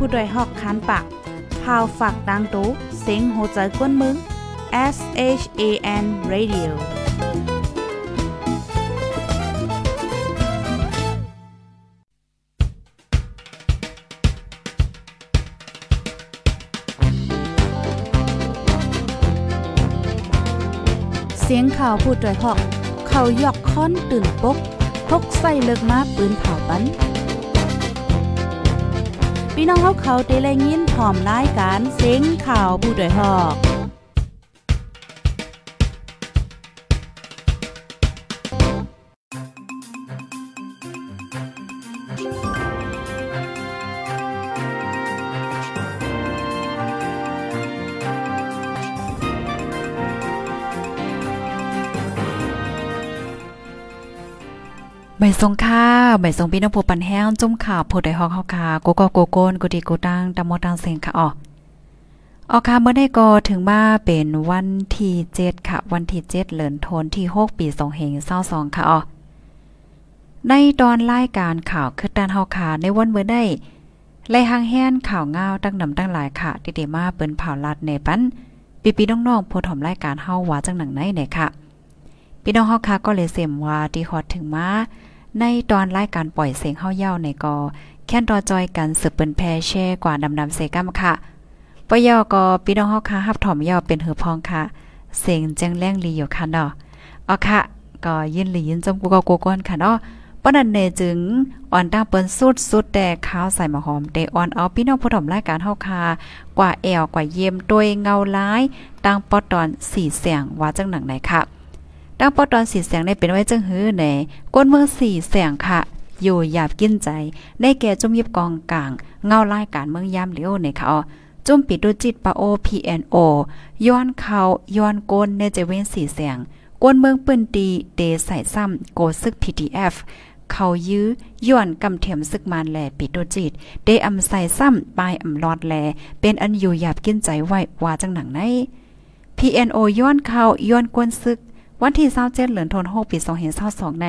ผู้ดยหอกคานปากพาวฝากดังตู้เซ็งโหใจกวนมึง S H A N Radio เสียงข่าวพูดด้วยหอก เขายอกค้อนตื่นปกพกใส่เลิกมาปืนเผาปัน พี่น้องเขาเขาเตะแลยินพร้อมรายการเสียงข่าวผู้ด้วยหอก ใบทรงค่าใบทรงพี่น้องผู้ปันแห้งจุ่มข่าวผู้ใดฮอกเฮาคาโกโกโกโกนกุดีกูตังตะมอตังเซงค่ะอ๋อออค่ะเมื่อได้ก็ถึงมาเป็นวันที่7ค่ะ วันที่7เดือนธันที่6ปี2522ค่ะอ๋อในตอนรายการข่าวคือด้านเฮาคาในวันเมื่อได้ไล่หางแห้นข่าวงาวตั้งนำตั้งหลายค่ะที่ได้มาเปิ้นเผาลัดในปันปีปีน้องๆผู้ถมรายการเฮาว่าจังหนังไหนเนี่ยค่ะ พี่น้องเฮาคาก็เลยเสมว่าที่ฮอดถึงมาในตอนรายการปล่อยเสียงเฮาเย้าในกอแค่นรอจอยกันสืบเปิ้นแพแช่กว่าดำๆเซกัมค่ะปยอก็พี่น้องเฮาค่ะฮับถอมเย้าเป็นหือพองค่ะ เสียงแจังแรงลีอยู่ค่ะเนาะอ๋อค่ะ ก็ยินหลียินจมกูก็กูก้อนค่ะเนาะปนันเนจึงอ่อนตั้งเปิ้นสุดสุดแต่ข้าวใส่มาหอมเดอ่อนเอาพี่น้องผู้ถมรายการเฮาค่ะกว่าแอวกว่าเยี่ยมโดยเงาร้ายตั้งปอตอน4เสียงว่าจังหนังไหนค่ะ ดังปอตอนสีแสงได้เป็นไว้จังหื้อในก้นเมืองสีแสงค่ะ อยู่หยาบกินใจ ได้แก่จุ่มยิบกองกลาง เงาไลายการเมืองยามเหลียวในค่ะจุ่มปิดดูจิตปะโอ PNO ย้อนเขาย้อนก้นในเจเว้นสีแสงก้นเมืองปืนตีเดใส่ซ้ำโกซึก PTF เขายื้อย้อนกำเทียมซึกมานแลปิดดูจิต เดอำใส่ซ้ำปลายอำลอดแล เป็นอันอยู่หยาบกินใจไว้ว่าจังหนังไหน PNO ย้อนเขาย้อนก้นซึก วันที่27เหลือนธันวาคมปี2022ใน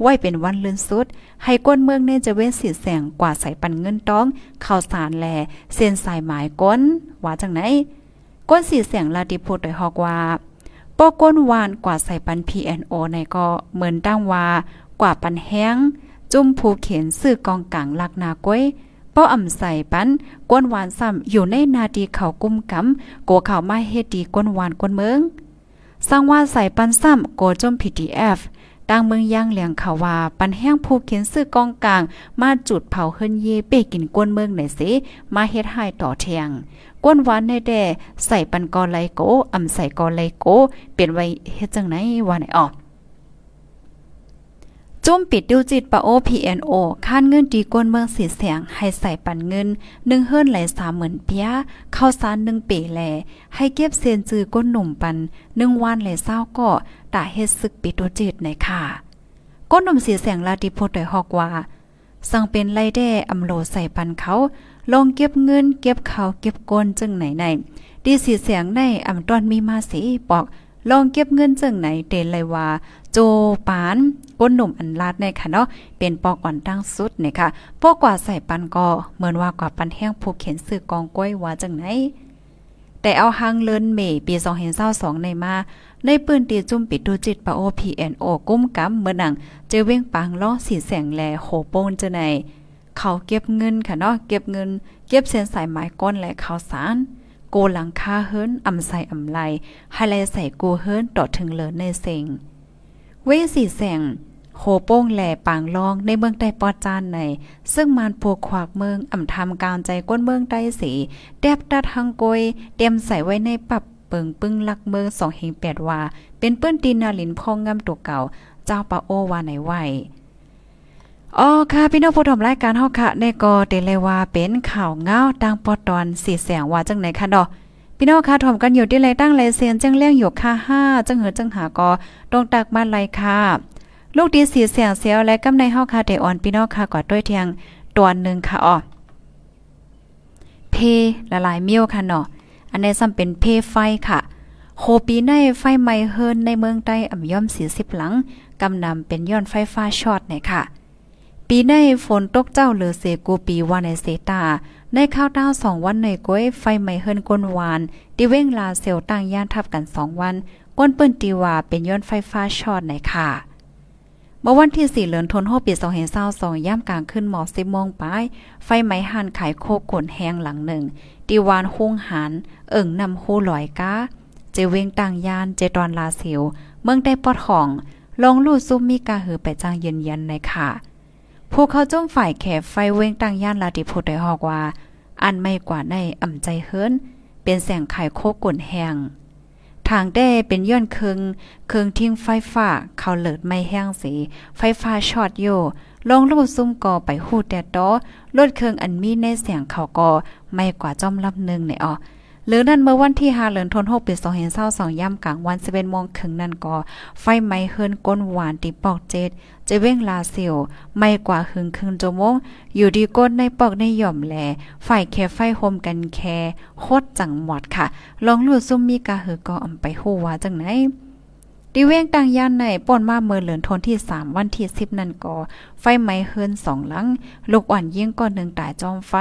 ไว้เป็นวันเลื่อนสุด ให้ก้นเมืองเน่จะเว้นสีแสงกว่าใส่ปันเงินต้องข่าวสารแลเส้นสายหมายก้นว่าจังไหน ก้นสีแสงลาดิพูดโดยฮอกว่าปอก้นวานกว่าใส่ปัน PNO ในก็เหมือนตั้งว่ากว่าปันแห้ง จุ่มผูเขียนซื้อกองกลางลักนาก้อยป้ออ่ำใส่ปันก้นหวานซ้ำอยู่ในนาดีเขากุ้มกำโกเขามาเฮ็ดดีก้นหวานก้นเมือง สร้างว่าใส่ปันซ้ำโกจม PTF ดังเมืองย่างเหลียงขาว่า ปันแห้งผู้เขียนซื้อกองกลาง มาจุดเผาเฮิรนเยเป้กินกวนเมืองไหนสิมาเฮ็ดให้ต่อเทียงกวนหวานในแด่ใส่ปันกอไลโกอำใส่กอไลโก เปลี่ยนไว้เฮ็ดจังไหนว่าไหนออก จุ่มปิดดิวจิตปะโอ PNO ค้านเงินดีก้นเมืองสีเสียง ให้ใส่ปันเงินหนึ่งเฮิรนไหลสามหมื่นเปียเข้าสารหนึ่งเป๋แล ให้เก็บเซนจือก้นหนุ่มปันหนึ่งวันไหลเศร้าก็ตาเฮ็ดซึกปิดดิวจิตในค่ะ ก้นหนุ่มสีเสียงลาติโพดโดยฮอกว่า สั่งเป็นไรแด่อำโลใส่ปันเขาลงเก็บเงิน เก็บเขาเก็บก้นจึงไหนไหนดีสีเสียงในอำต้อนมีมาสีปอกลองเก็บเงินจึงไหนเตนเลยว่า โจปานก้นหนุ่มอันลาดในค่ะเนาะเป็นปอกอ่อนตั้งสุดเนี่ยค่ะพวกกว่าใส่ปันก็เหมือนว่ากว่าปันแห้งผูกเข็นซื้อกองกล้วยว่าจังไหนแต่เอาหังเลินเมปี2022ในมาในปืนตีจุ่มปิดดูจิตปะโอ PNO กุ้มกำเมื่อนังเจอเว้งปังล้อสีแสงแลโหโปนจะไหนเขาเก็บเงินค่ะเนาะเก็บเงิน เก็บเส้นสายไม้ก้นและข่าวสารโกหลังคาเฮิรนอำใส่อำไลให้ไลใส่กูเฮิรนต่อถึงเลินในเซ็ง เวสีแสงโหโป้งแหล่ปางลองในเมืองใต้ปอจานใน ซึ่งมานพวกขวากเมืองอ่ำทำการใจก้นเมืองใต้สีแดบตัดหังโกยเตรียมใส่ไว้ในปับเปิงปึ้งลักเมืองสองเฮงแปดว่า เป็นเปิ้นตีนาลินพองงามตัวเก่า เจ้าปาโอว่าไหนไหวอ๋อค่ะ พี่น้องผู้ชมรายการเฮาค่ะในก็เตเลว่าเป็นข่าวเงาดังปอตอนสีแสงว่าจังไหนคะดอก พี่น้องค่ะถมกันอยู่ที่ไรตั้งไรเซียนจังเลี้ยงอยู่ค่าห้าจังเหือจังหาก็ตรงตักมาไรค่ะลูกดีสีเสียงเสียวและกำในเฮาคาเดอ่อนพี่น้องค่ะกอดด้วยเทียงตัวนึงค่ะอ๋อเพละลายเมียวค่ะเนาะอันนี้ซ้ำเป็นเพไฟค่ะโคปีในไฟไหม้เฮินในเมืองใต้อ่ำย่อม40หลังกำนำเป็นย้อนไฟฟ้าช็อตเนี่ยค่ะ ปีในฝนตกเจ้าเหลือเสกูปีว่าในเซตา ในในข้าวต้าสองวันในก้อยไฟไหม้เฮินก้นหวานตีเว้งลาเซลต่างย่านทับกันสองวัน ก้นเปิ้นตีว่าเป็นย้อนไฟฟ้าช็อตในค่ะเมื่อวันที่4เดือนธันวาคมปี2022ย่ามกลางขึ้นหมอ10โมงปลายไฟไหม้หันขายโคกนแห้งหลังหนึ่งตีวานหุ้งหันเอิ่งนำฮู้ลอยก้าเจเวงต่างยานเจตอนลาเสียวเมืองได้ปอดห้อง ลงลู่ซุ่มมีกาหือไปจ้างเย็นยันในค่ะผู้เขาจ้มฝ่ายแขไฟเวงต่างย่านลาติพูดได้ฮอกว่า อันไม่กว่าในอ่ำใจเฮิรนเป็นแสงไข่โคกุ่นแหงทางได้เป็นย้อนเคืองเคืองทิ้งไฟฟ้าเขาเลิดไม่แห้งสี ไฟฟ้าช็อตโยลงลูกซุ่มกอไปหูแต่ตอลดเคืองอันมีในเสียงเขาก็ไม่กว่าจ้อมลำนึงในออ หรือนั่นเมื่อวันที่5เดือนธันวาคมปี2022ย่ำกลางวัน11โมงครึ่งนั่นก็ ไฟไหม้เฮิรนก้นหวานติปอกเจ็ดจะเว้งลาเซียวไม่กว่าหึงครึ่งชั่วโมง อยู่ดีก้นในปอกในหย่อมแลไฟแค่ไฟโฮมกันแค่โคตรจังหมดค่ะ ลองลู่ซุ่มมีกาหือก็อำไปฮู้ว่าจังไหนดีเว้งต่างย่านในป่นมาเมื่อเหลือนทนที่ 3 วันที่ 10 นั่นก็ ไฟไหม้เฮิรน2หลัง ลูกอ่อนยิงก้อนหนึ่งตายจอมไฟ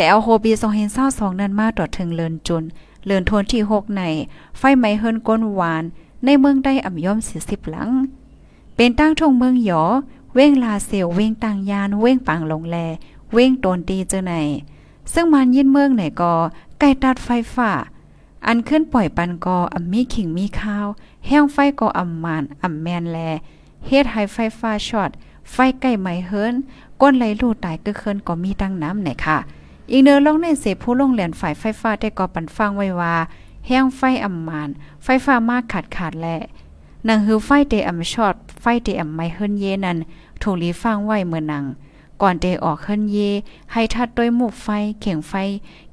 แต่เอาโฮบีสองเห็นเศร้าสองนั้นมาต่อถึงเลินจุน เลินทนที่หกใน ไฟไหม้เฮิรนก้นหวาน ในเมืองได้อ่ำย่อมสี่สิบหลัง เป็นตั้งทงเมืองหยอ เว้งลาเซียวเว้งต่างยาน เว้งปังลงแล เว้งโตนตีเจอไหน ซึ่งมันยินเมืองไหนก็ใกล้ตัดไฟฟ้าอันขึ้นปล่อยปันกออ่ำมีขิงมีข้าว แห้งไฟก็อ่ำมานอ่ำแมนแลเฮ็ดให้ไฟฟ้าช็อตไฟใกล้ไหม้เฮิรนก้นไหลลู่ตายก็เคินก็มีตั้งน้ำไหนค่ะ อีกเนื้อลงในเสผู้ลงเหรียญฝ่ายไฟฟ้าได้ก่อปันฟังไว้ว่าแห้งไฟอำมาน ไฟฟ้ามากขาดขาดแหละนังหือไฟเตอำชอด ไฟเตอำไม่เฮิรนเยนั้นถูกลีฟังไว้เมื่อนังก่อนเตออกเฮิรนเย ให้ทัดด้วยหมูกไฟ เข่งไฟ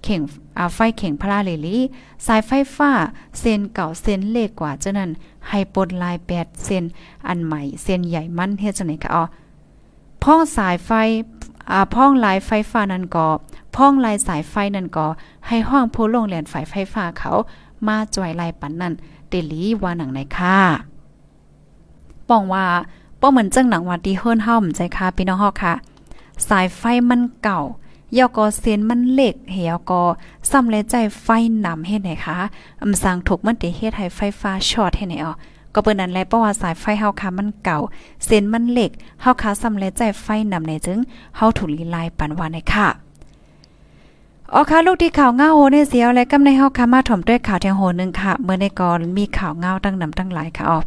เข่งอาไฟเข่งพลาเลลีสายไฟฟ้า เส้นเก่าเส้นเล็กกว่าเจ้านั้น ให้ปนลายแปดเส้นอันใหม่ เส้นใหญ่มั่นเฮ็ดจังได๋คะอ๋อพ่องสายไฟ อ่าพ่องลายไฟฟ้านั้นก็พ่องลายสายไฟนั่นก็ให้ห้องผู้ลงแหลนฝ่ายไฟฟ้าเขามาจ่อยลายปันนั่นเตลีว่าหนังในค่ะป้องว่าป้อเหมือนจังหนังวัดดีเฮิรนเฮาใจค่ะพี่น้องฮอกค่ะ สายไฟมันเก่ายอกอเซียนมันเล็กเหี่ยวก็ซ้ำและใจไฟนำเฮ็ดไหนคะอำสางถูกมันติเฮ็ดให้ไฟฟ้าช็อตเฮ็ดไหนอ๋อ ก็เปิ้นนั้นแลเพราะว่าสายไฟเฮาค่ะมันเก่า เส้นมันเหล็กเฮาค่ะซ้ำและใจไฟนำในจึงเฮาถูกลีลายปันว่าในค่ะอ๋อค่ะลูกที่ข่าวเงาโหในเสียวและกำในเฮาค่ะมาถ่อมด้วยข่าวแทงโหนึงค่ะ เมื่อในกอนมีข่าวเงาตั้งนำตั้งหลายค่ะอ๋อ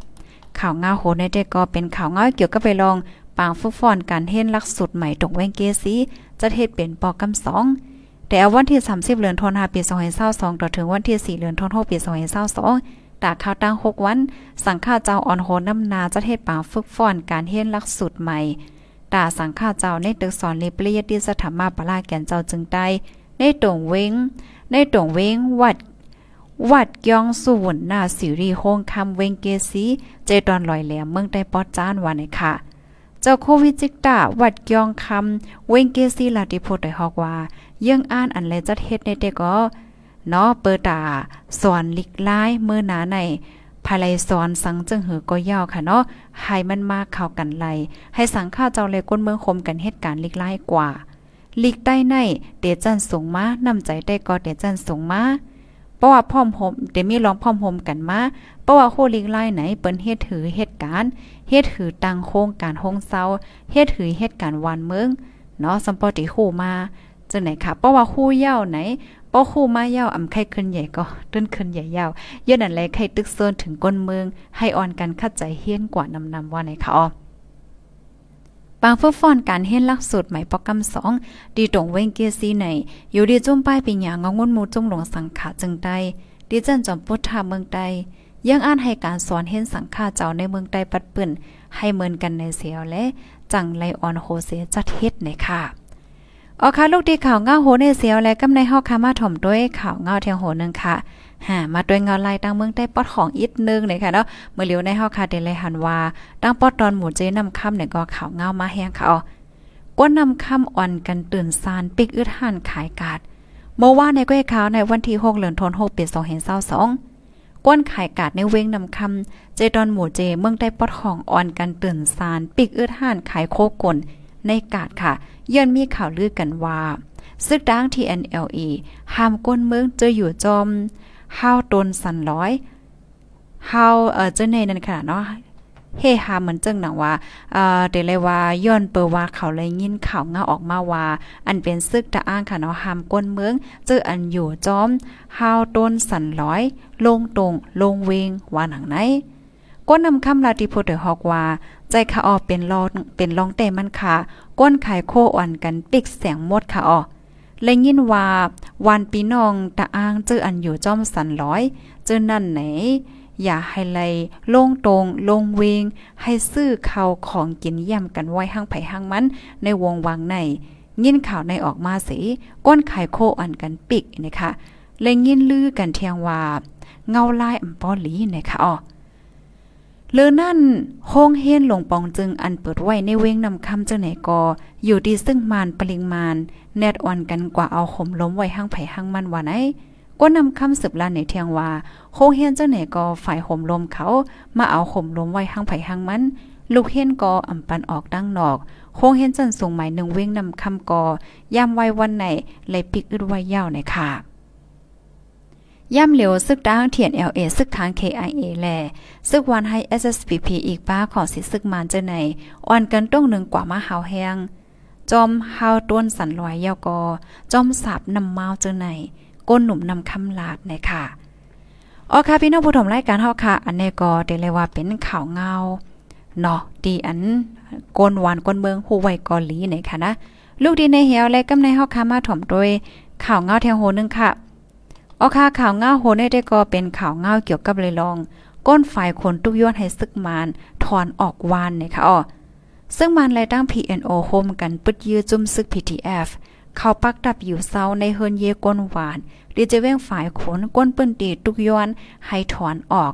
ข่าวเงาโหในได้ก็เป็นข่าวเงาเกี่ยวกับไปลองปางฟุกฟอนการเฮ็ดลักสุดใหม่ตกแวงเกซีจะเฮ็ดเป็นปอกกำสองแต่วันที่ 30 เดือนธันวาคมปี2022ต่อถึงวันที่ 4 เดือนธันวาคมปี2022 ตาข่าวตั้ง6วัน สังฆาเจ้าอ่อนโหน้ำนาจะเฮ็ดปาฝึกฟ้อนการเฮ็ดลักสุดใหม่ตาสังฆาเจ้าในตึกสอนเลเปรียดิสถามาปลาแก่นเจ้าจึงได้ในตงเว้งในตงเว้งวัดวัดยองสุวรรณาสิริโฮงคำเวงเกซีเจตอนลอยแหลมเมืองใต้ปอดจานวันค่ะเจ้าโควิดจิกตาวัดยองคำเวงเกซีลาติโพดได้ฮอกว่ายังอ่านอันแลจัดเฮ็ดในเด็กก็ เนาะเปิดตาสอนลิกลายเมื่อหนาในภายไลสอนสังจึงเหือก็ยาวค่ะเนาะให้มันมากเข้ากันไลให้สังฆาเจ้าเลยก้นเมืองคมกันเหตุการณ์ลิกลายกว่าลีกใต้ในเดจันสูงมานำใจได้ก็เดจันสูงมาเพราะว่าพร้อมโฮมเดมีร้องพร้อมโฮมกันมาเพราะว่าโคลีกไล่ไหนเปิ้นเฮ็ดถือเหตุการณ์เฮ็ดถือตังโครงการโฮงเซาเฮ็ดถือเหตุการณ์วันเมืองเนาะสัมปติคู่มาจังไหนค่ะเพราะว่าคู่เย้าไหน ป้อคู่มาเย้าอำไข่ขึ้นใหญ่ก็ต้นขึ้นใหญ่ยาวเยอะนั่นแลไข่ตึกเซินถึงก้นเมือง ให้อ่อนกันคัดใจเฮี้ยนกว่านำนำว่าไหนค่ะอ๋อบางฝึกฟ้อนการเฮ็ดลักสูตรใหม่ปอกกำสองดีตรงเวงเกียซีในอยู่ดีจุ่มป้ายปีหยางงงนมูจุ่มหลงสังขาจึงใดดีจันจอมพุทธาเมืองใดยังอ่านให้การสอนเห็นสังฆาเจ้าในเมืองใดปัดปืนให้เหมือนกันในเสียวและจังไลออนโฮเซจัดเฮ็ดในค่ะ ออค่ะลูกดีข่าวเงาโหในเสียวและกำในเฮาค่ะมาถ่อมด้วยข่าวเงาเทียงโหนึงค่ะหามาด้วยเงาลายตั้งเมืองใต้ปอดของอีกนึงเลยค่ะเนาะเมื่อเลียวในเฮาค่ะเดเลยหันว่าตั้งปอดตอนหมู่เจนำค่ำเนี่ยก็ข่าวเงามาแห้งค่ะอ๋อกวนนำค่ำอ่อนกันตื่นซานปิกอึดหันขายกาดเมื่อว่าในก้อยขาวในวันที่6เดือนธันวาคมปี2022ก้นขายกาดในเวงนำคำเจดอนหมู่เจเมืองใต้ปอดของอ่อนกันตื่นซานปิกอึดหันขายโคกล ในกาดค่ะยื่นมีข่าวลือกันว่าซึกดัง TNLE ห้ามก้นเมืองจะอยู่จอมห้าวตนสันร้อยห้าวเออเจ้าในนั่นค่ะเนาะเฮฮาเหมือนจังหนังว่าเอ่อเดเลยว่าย้อนเปิว่าเขาเลยยินข่าวเงาออกมาว่า อันเป็นซึกตะอ้างค่ะเนาะหามก้นเมืองเจออันอยู่จอมฮาวต้นสันร้อย ลงตรง ลงเวงว่าหนังไหนก้นนำคำลาติโพเดฮอกว่า ใจขาออเป็นรองเป็นรองเตมันค่ะ ก้นไข่โคอ่อนกันปิกแสงมดค่ะออเลยยินว่าวันปีน้องตะอ้างเจออันอยู่จอมสันร้อยเจอนั่นไหน อย่าให้ไลลงตรงลงเวง ให้ซื้อข่าวของกินย่ำกันไว้ห้างไผ่ห้างมันในวงวังในยินข่าวในออกมาสิก้นไข่โคอันกันปิกนะคะเลยยินลือกันเทียงว่าเงาลายอำปอลีนะคะอ๋อ เลือนั่นโฮงเฮนหลงปองจึงอันเปิดไว้ในเว้งนำคำเจ้าไหนกอ อยู่ดีซึ่งมานปริงมาน แนดอ่อนกันกว่าเอาห่มล้มไว้ห้างไผ่ห้างมันว่าไหนก็นำคำสืบลานในเทียงว่าโคเฮียนเจ้าไหนก็ฝ่ายห่มลมเขามาเอาห่มลมไว้ห้างไผ่ห้างมัน ลูกเฮียนก็อ่ำปันออกดังนอกโคเฮียนจันส่งหมายหนึ่งเว้งนำคำกอยามไว้วันไหนเลยปิกอึดไว้ยาวในค่ะ ย่ำเหลียวซึกดังเทียน LA ซึกทาง KIA แลซึกวันให้ SSPP อีกป้าขอสิซึกมานเจอไหนอ่อนกันต้องหนึ่งกว่ามาหาวแหงจอมหาวต้นสันลอยยาวกอ จอมสาบนำเมาเจอไหนก้นหนุ่มนำคำลาดในค่ะอ๋อค่ะพี่น้องผู้ชมรายการเฮาค่ะ อันนี้ก็ได้เลยว่าเป็นข่าวเงาเนาะดีอันก้นหวานก้นเมืองฮู้ไว้กอลีในค่ะนะลูกดีในเหี่ยวและกำในเฮาค่ะมาถ่อมโดยข่าวเงาแทงโหนึงค่ะ อ๋อค่ะข่าวเงาโหนได้ก็เป็นข่าวเงาเกี่ยวกับเลยลอง ก้นฝ่ายคนตุกย้อนให้ซึกมานถอนออกวานเนี่ยค่ะอ๋อซึ่งมันรายตั้ง PNO โฮมกันปึดยื้อจุ่มซึก PTF เขาปักดับอยู่เศร้าในเฮินเยก้นหวานดีจะเว้งฝ่ายขนก้นปืนตีตุกย้อนให้ถอนออก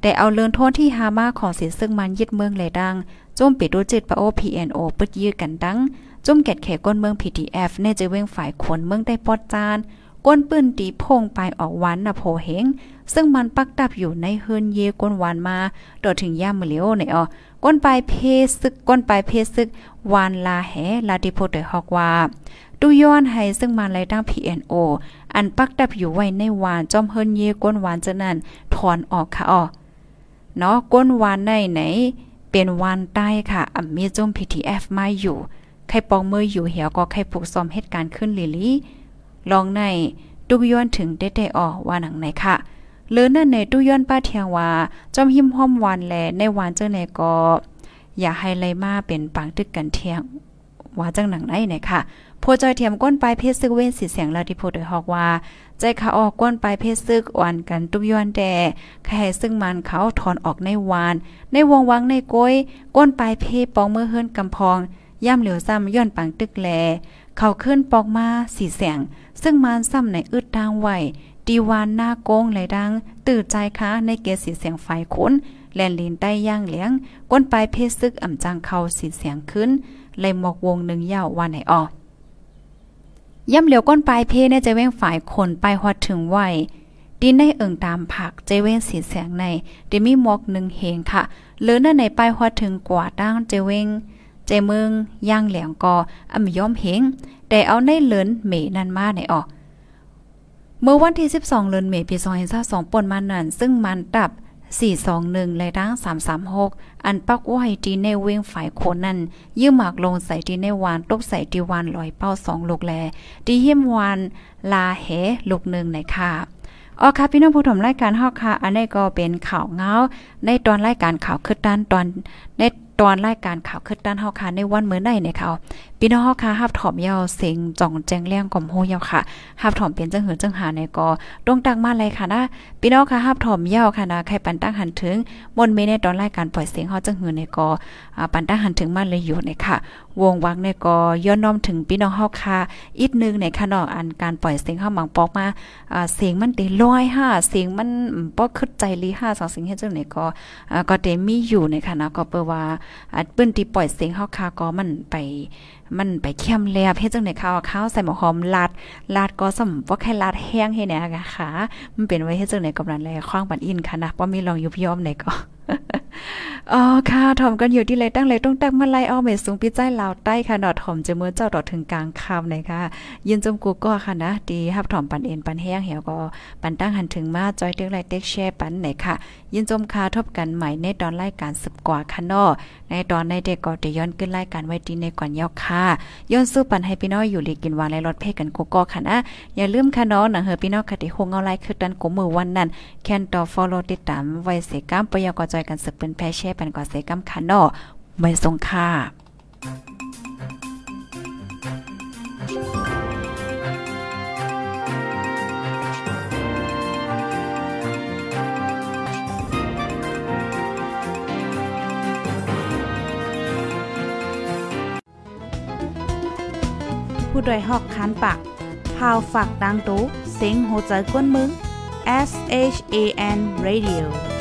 แต่เอาเลินโทษที่ฮามาของเสียซึ่งมันยึดเมืองเลยดังจุ่มปิดดูจิตปะโอ PNO ปึดยื้อกันดังจุ่มแกดแขก้นเมือง PTF เนจะเว้งฝ่ายขนเมืองได้ปอดจาน ก้นปืนตีพงไปออกวันนะโพเหงซึ่งมันปักดับอยู่ในเฮินเยก้นหวานมาดอถึงย่ามมือเหลียวในออก้นปลายเพซึกก้นปลายเพซึกวานลาแหลาดิโพเตฮอกว่าดูย้อนให้ซึ่งมันไรตั้ง PNO อันปักดับอยู่ไว้ในวานจอมเฮินเยก้นหวานจะนั่นถอนออกค่ะอ๋อเนาะก้นวานในไหน เป็นวานใต้ค่ะอ่ำมีจม PTF มาอยู่ใครปองมืออยู่เหี่ยวก็ใครผูกซ้อมเหตุการณ์ขึ้นลิลี่ ลองในตุกย้อนถึงได้ได้ออว่าหนังไหนค่ะหรือนั่นในตุย้อนป้าเทียงว่าจอมหิมห้อมวันแลในวานเจ้าไหนก็อย่าให้ไลมาเป็นปังตึกกันเทียงว่าจังหนังไหนไหนค่ะโพจอยเทียมก้นปลายเพศซึกเว้นสีเสียงลาดิโพโดยฮอกว่า ใจขาออกก้นปลายเพศซึกอ่อนกันตุกย้อนแดใครซึ่งมันเขาถอนออกในวาน ในวงวังในก้อยก้นปลายเพศปองเมื่อเฮิรนกำพองย่ำเหลียวซ้ำย้อนปังตึกแล เขาขึ้นปอกมาสีเสียงซึ่งมันซ้ำในอึดทางไหวดีวานหน้าโกงไหลดัง ตื่นใจคะในเกสีเสียงไฟขนแลนลินใต้ย่างเลี้ยง ก้นปลายเพศซึกอ่ำจังเขาสีเสียงขึ้นเลยหมอกวงหนึ่งยาววันไหนออย่ำเหลียวก้นปลายเพศเนี่ยจะเว้งฝ่ายคนไปฮอดถึงไหวดินในเอิงตามผักเจเว้งสีเสียงในเดมีหมอกหนึ่งเฮงค่ะเลือนั่นในไปฮอดถึงกว่าด้างเจเว้ง เจเมืองย่างเหลียงกออ่ำย้อมเฮงแต่เอาในเลินเมนันมาในออกเมื่อวันที่ 12 เดือนเมษายน2022ป่นมานั่นซึ่งมันตับ 421 และดัง336 อันปักไว้ดีในเวงฝ่ายโคนนั้น ยื้อหมากลงใส่ดีในวานตกใส่ดีวานลอยเป้า2ลูกแลดีเฮียมวานลาแหลูกหนึ่งในค่ะอ๋อค่ะพี่น้องผู้ชมรายการเฮาค่ะ อันนี้ก็เป็นข่าวเงาในตอนรายการข่าวคือด้านตอนใน ตอนรายการข่าวคืดด้านเฮาค่ะในวันเมื้อใดเนี่ยค่ะพี่น้องเฮาค่ะฮับถอมยาวเสียงจ่องแจ้งแรงก่อมโฮยาวค่ะฮับถอมเป็นจังหือจังหาในก็ตรงตังมาเลยค่ะนะพี่น้องค่ะฮับถอมยาวค่ะนะใครปันตั้งหันถึงมนเมในตอนรายการปล่อยเสียงเฮาจังหือในก็อ่าปันตั้งหันถึงมาเลยอยู่ในค่ะ วงวังในก็ย้อนน้อมถึงพี่น้องเฮาค่ะอีกนึงในค่ะนาะอันการปล่อยเสียงเฮาหมังปอกมาเสียงมันติลอยห้าเสียงมันบ่คึดใจลีห้าสองสิ่งเฮ็ดจังไหนก็อ่าก็เตมีอยู่ในค่ะนะก็เปิว่าอัดปื้นที่ปล่อยเสียงเฮาคาก็มันไป มันไปเข้มแลบเฮ็ดจังได๋ข้าวข้าวใส่หมอหอมลาดลาดก็สำบ่แค่ลาดแห้งเฮ็ดแหน่ค่ะ มันเป็นไว้เฮ็ดจังได๋กำลังแลข้างปันอินค่ะนะบ่มีลองยุบยอมไหนก็ อ๋อค่ะถ่อมกันอยู่ที่ไรตั้งไรต้องตั้งมาไล่อ้อเมสูงพี่ใจลาวใต้ค่ะเนาะถ่อมจะเมื่อเจ้าดอดถึงกลางคำเลยค่ะ ยินจมกูก็ค่ะนะดีฮับถ่อมปันเอ็นปันแห้งเหี่ยวก็ปันตั้งหันถึงมาจอยเต็กไลเต็กแชร์ปันไหนค่ะ ยินจมคาทบกันใหม่ในตอนรายการสืบกว่าค่ะนาะในตอนในเด็กก็จะย้อนขึ้นรายการไว้ดีในก่อนยอกค่ะย้อนสู้ปันให้พี่น้อยอยู่ลีกินวานและรถเพกันกูก็ค่ะนะอย่าลืมค่ะนาะหนังเฮอพี่น้องค่ะที่คงเอาไลค์คือดันกูมือวันนั้นแคนต่อ follow ติดตามไว้เสก้ามปยกจอยกันสืบเป็นแพแช่ปันก่อเสก้ามค่ะเนาะไม่ทรงค่าผู้ดยหอกคันปากพาวฝากดังตู้เซ็งโหใจกวนมึง S H A N Radio